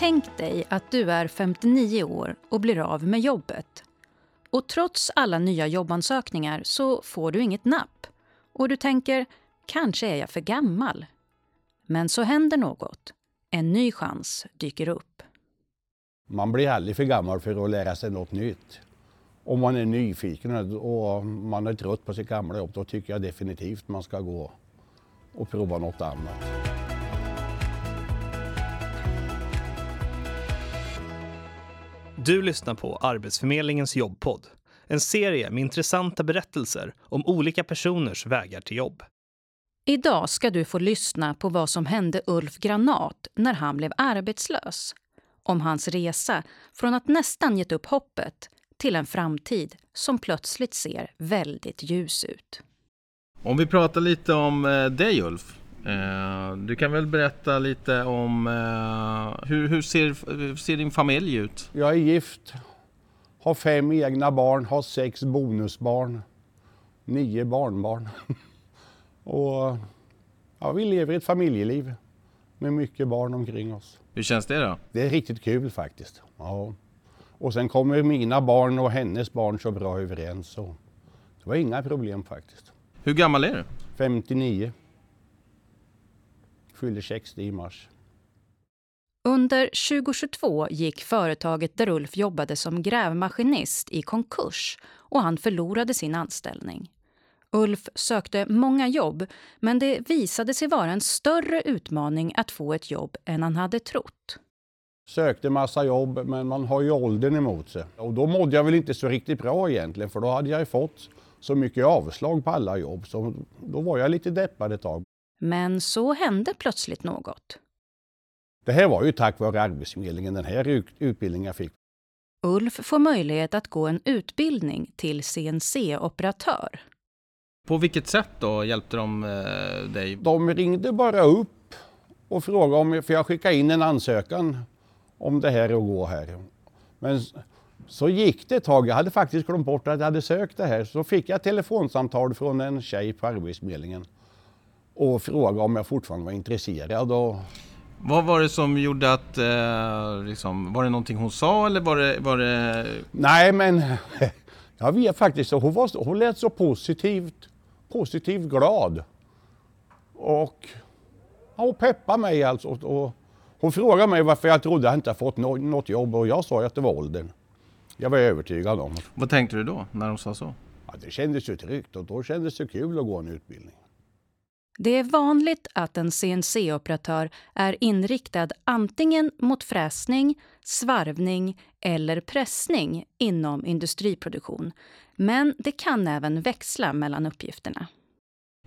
Tänk dig att du är 59 år och blir av med jobbet. Och trots alla nya jobbansökningar så får du inget napp. Och du tänker, kanske är jag för gammal. Men så händer något. En ny chans dyker upp. Man blir aldrig för gammal för att lära sig något nytt. Om man är nyfiken och man är trött på sitt gamla jobb, då tycker jag definitivt man ska gå och prova något annat. Du lyssnar på Arbetsförmedlingens jobbpodd. En serie med intressanta berättelser om olika personers vägar till jobb. Idag ska du få lyssna på vad som hände Ulf Granat när han blev arbetslös. Om hans resa från att nästan gett upp hoppet till en framtid som plötsligt ser väldigt ljus ut. Om vi pratar lite om eh, dig Ulf. Eh, du kan väl berätta lite om eh, hur, hur ser, ser din familj ut? Jag är gift, har fem egna barn, har sex bonusbarn, nio barnbarn. och ja, vi lever ett familjeliv med mycket barn omkring oss. Hur känns det då? Det är riktigt kul faktiskt. Ja. Och sen kommer mina barn och hennes barn så bra överens. Så det var inga problem faktiskt. Hur gammal är du? 59. Fyller 60 i mars. Under 2022 gick företaget där Ulf jobbade som grävmaskinist i konkurs och han förlorade sin anställning. Ulf sökte många jobb, men det visade sig vara en större utmaning att få ett jobb än han hade trott. Sökte massa jobb, men man har ju åldern emot sig. Och då mådde jag väl inte så riktigt bra egentligen, för då hade jag fått så mycket avslag på alla jobb, så då var jag lite deppad ett tag. Men så hände plötsligt något. Det här var ju tack vare Arbetsförmedlingen, den här utbildningen jag fick. Ulf får möjlighet att gå en utbildning till CNC-operatör. På vilket sätt då hjälpte de eh, dig? De ringde bara upp och frågade om, för jag skickade in en ansökan om det här att gå här. Men så gick det ett tag, jag hade faktiskt glömt bort att jag hade sökt det här. Så fick jag ett telefonsamtal från en tjej på Arbetsförmedlingen och frågade om jag fortfarande var intresserad. Och... Vad var det som gjorde att, eh, liksom, var det någonting hon sa eller var det... Var det... Nej men, jag vet faktiskt, hon, var, hon lät så positivt, positivt glad. Och ja, hon peppade mig alltså. Och, hon frågade mig varför jag trodde att jag inte fått något jobb och jag sa att det var åldern. Jag var övertygad om. Vad tänkte du då när hon sa så? Ja, det kändes ju tryggt och då kändes det kul att gå en utbildning. Det är vanligt att en CNC-operatör är inriktad antingen mot fräsning, svarvning eller pressning inom industriproduktion. Men det kan även växla mellan uppgifterna.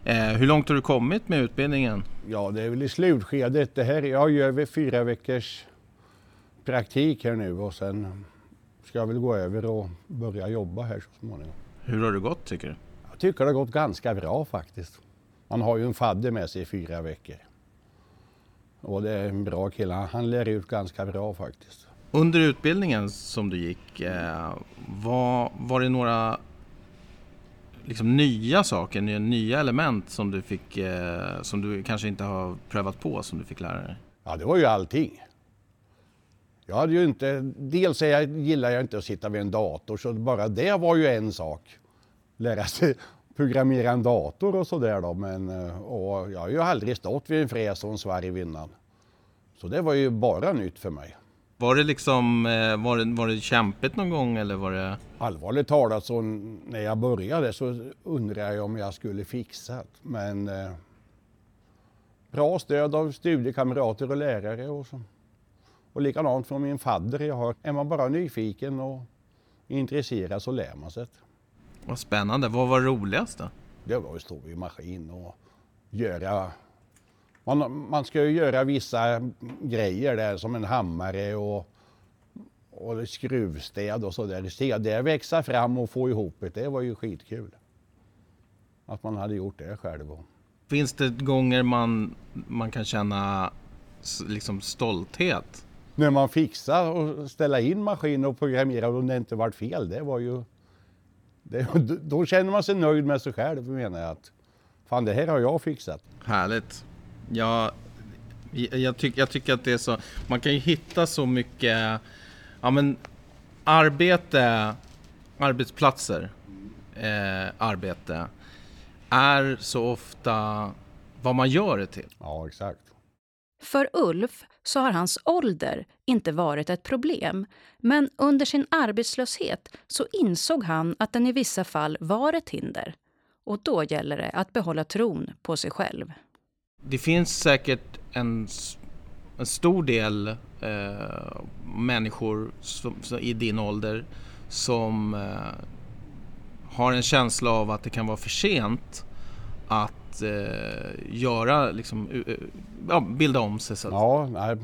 Eh, hur långt har du kommit med utbildningen? Ja, det är väl i slutskedet. Det här, jag gör fyra veckors praktik här nu och sen ska jag väl gå över och börja jobba här så småningom. Hur har det gått tycker du? Jag tycker det har gått ganska bra faktiskt. Man har ju en fadder med sig i fyra veckor. Och det är en bra kille. Han lär ut ganska bra faktiskt. Under utbildningen som du gick, eh, var, var det några liksom nya saker, nya element som du fick, eh, som du kanske inte har prövat på, som du fick lära dig? Ja, det var ju allting. Jag hade ju inte, dels jag, gillar jag inte att sitta vid en dator, så bara det var ju en sak. Lära sig programmera en dator och sådär då, men eh, och jag har ju aldrig stått vid en fräs och en svarv innan. Så det var ju bara nytt för mig. Var det liksom, eh, var det, var det kämpigt någon gång eller var det? Allvarligt talat så när jag började så undrade jag om jag skulle fixa Men eh, bra stöd av studiekamrater och lärare och så. Och likadant från min fadder jag har. Är man bara nyfiken och intresserad så lär man sig. Vad spännande. Vad var roligast då? Det var att stå vid maskin och göra man, man ska ju göra vissa grejer där som en hammare och, och skruvstäd och sådär. Se det växa fram och få ihop det, det var ju skitkul. Att man hade gjort det själv. Finns det gånger man, man kan känna liksom stolthet? När man fixar och ställa in maskiner och programmera och det inte varit fel, det var ju... Det, då känner man sig nöjd med sig själv menar jag. Att, fan det här har jag fixat. Härligt. Ja, Jag, tyck, jag tycker att det är så, man kan ju hitta så mycket, ja men arbete, arbetsplatser, eh, arbete är så ofta vad man gör det till. Ja, exakt. För Ulf så har hans ålder inte varit ett problem. Men under sin arbetslöshet så insåg han att den i vissa fall var ett hinder. Och då gäller det att behålla tron på sig själv. Det finns säkert en, en stor del eh, människor som, som, i din ålder som eh, har en känsla av att det kan vara för sent att eh, göra, liksom, ja, bilda om sig. Så att... Ja, nej,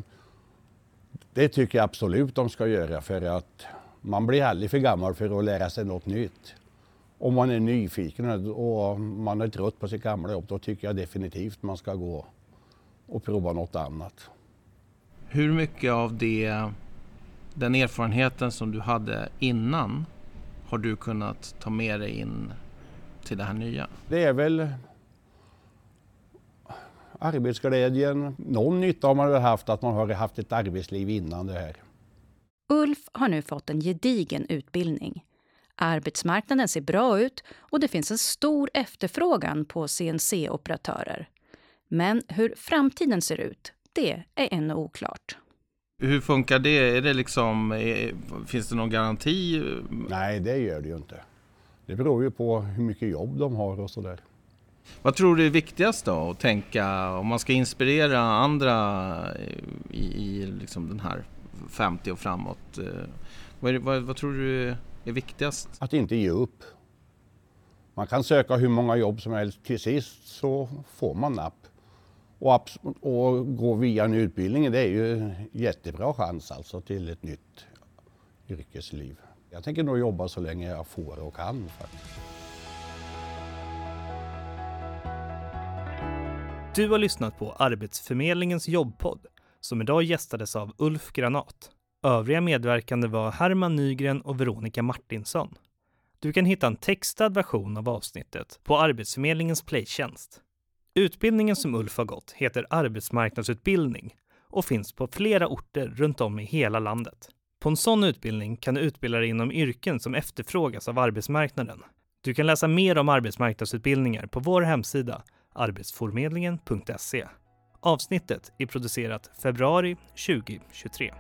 det tycker jag absolut de ska göra för att man blir aldrig för gammal för att lära sig något nytt. Om man är nyfiken och man är trött på sitt gamla jobb, då tycker jag definitivt man ska gå och prova något annat. Hur mycket av det, den erfarenheten som du hade innan har du kunnat ta med dig in till det här nya? Det är väl arbetsglädjen. Någon nytta har man väl haft att man har haft ett arbetsliv innan det här. Ulf har nu fått en gedigen utbildning. Arbetsmarknaden ser bra ut och det finns en stor efterfrågan på CNC-operatörer. Men hur framtiden ser ut, det är ännu oklart. Hur funkar det? Är det liksom, är, finns det någon garanti? Nej, det gör det ju inte. Det beror ju på hur mycket jobb de har och sådär. Vad tror du är viktigast då att tänka om man ska inspirera andra i, i liksom den här 50 och framåt? Eh, vad, det, vad, vad, tror du är viktigast? Att inte ge upp. Man kan söka hur många jobb som helst. Till sist så får man napp. Och, och gå via en utbildning det är ju jättebra chans alltså till ett nytt yrkesliv. Jag tänker nog jobba så länge jag får och kan. Faktiskt. Du har lyssnat på Arbetsförmedlingens jobbpodd som idag gästades av Ulf Granat. Övriga medverkande var Herman Nygren och Veronica Martinsson. Du kan hitta en textad version av avsnittet på Arbetsförmedlingens playtjänst. Utbildningen som Ulf har gått heter arbetsmarknadsutbildning och finns på flera orter runt om i hela landet. På en sån utbildning kan du utbilda dig inom yrken som efterfrågas av arbetsmarknaden. Du kan läsa mer om arbetsmarknadsutbildningar på vår hemsida arbetsförmedlingen.se. Avsnittet är producerat februari 2023.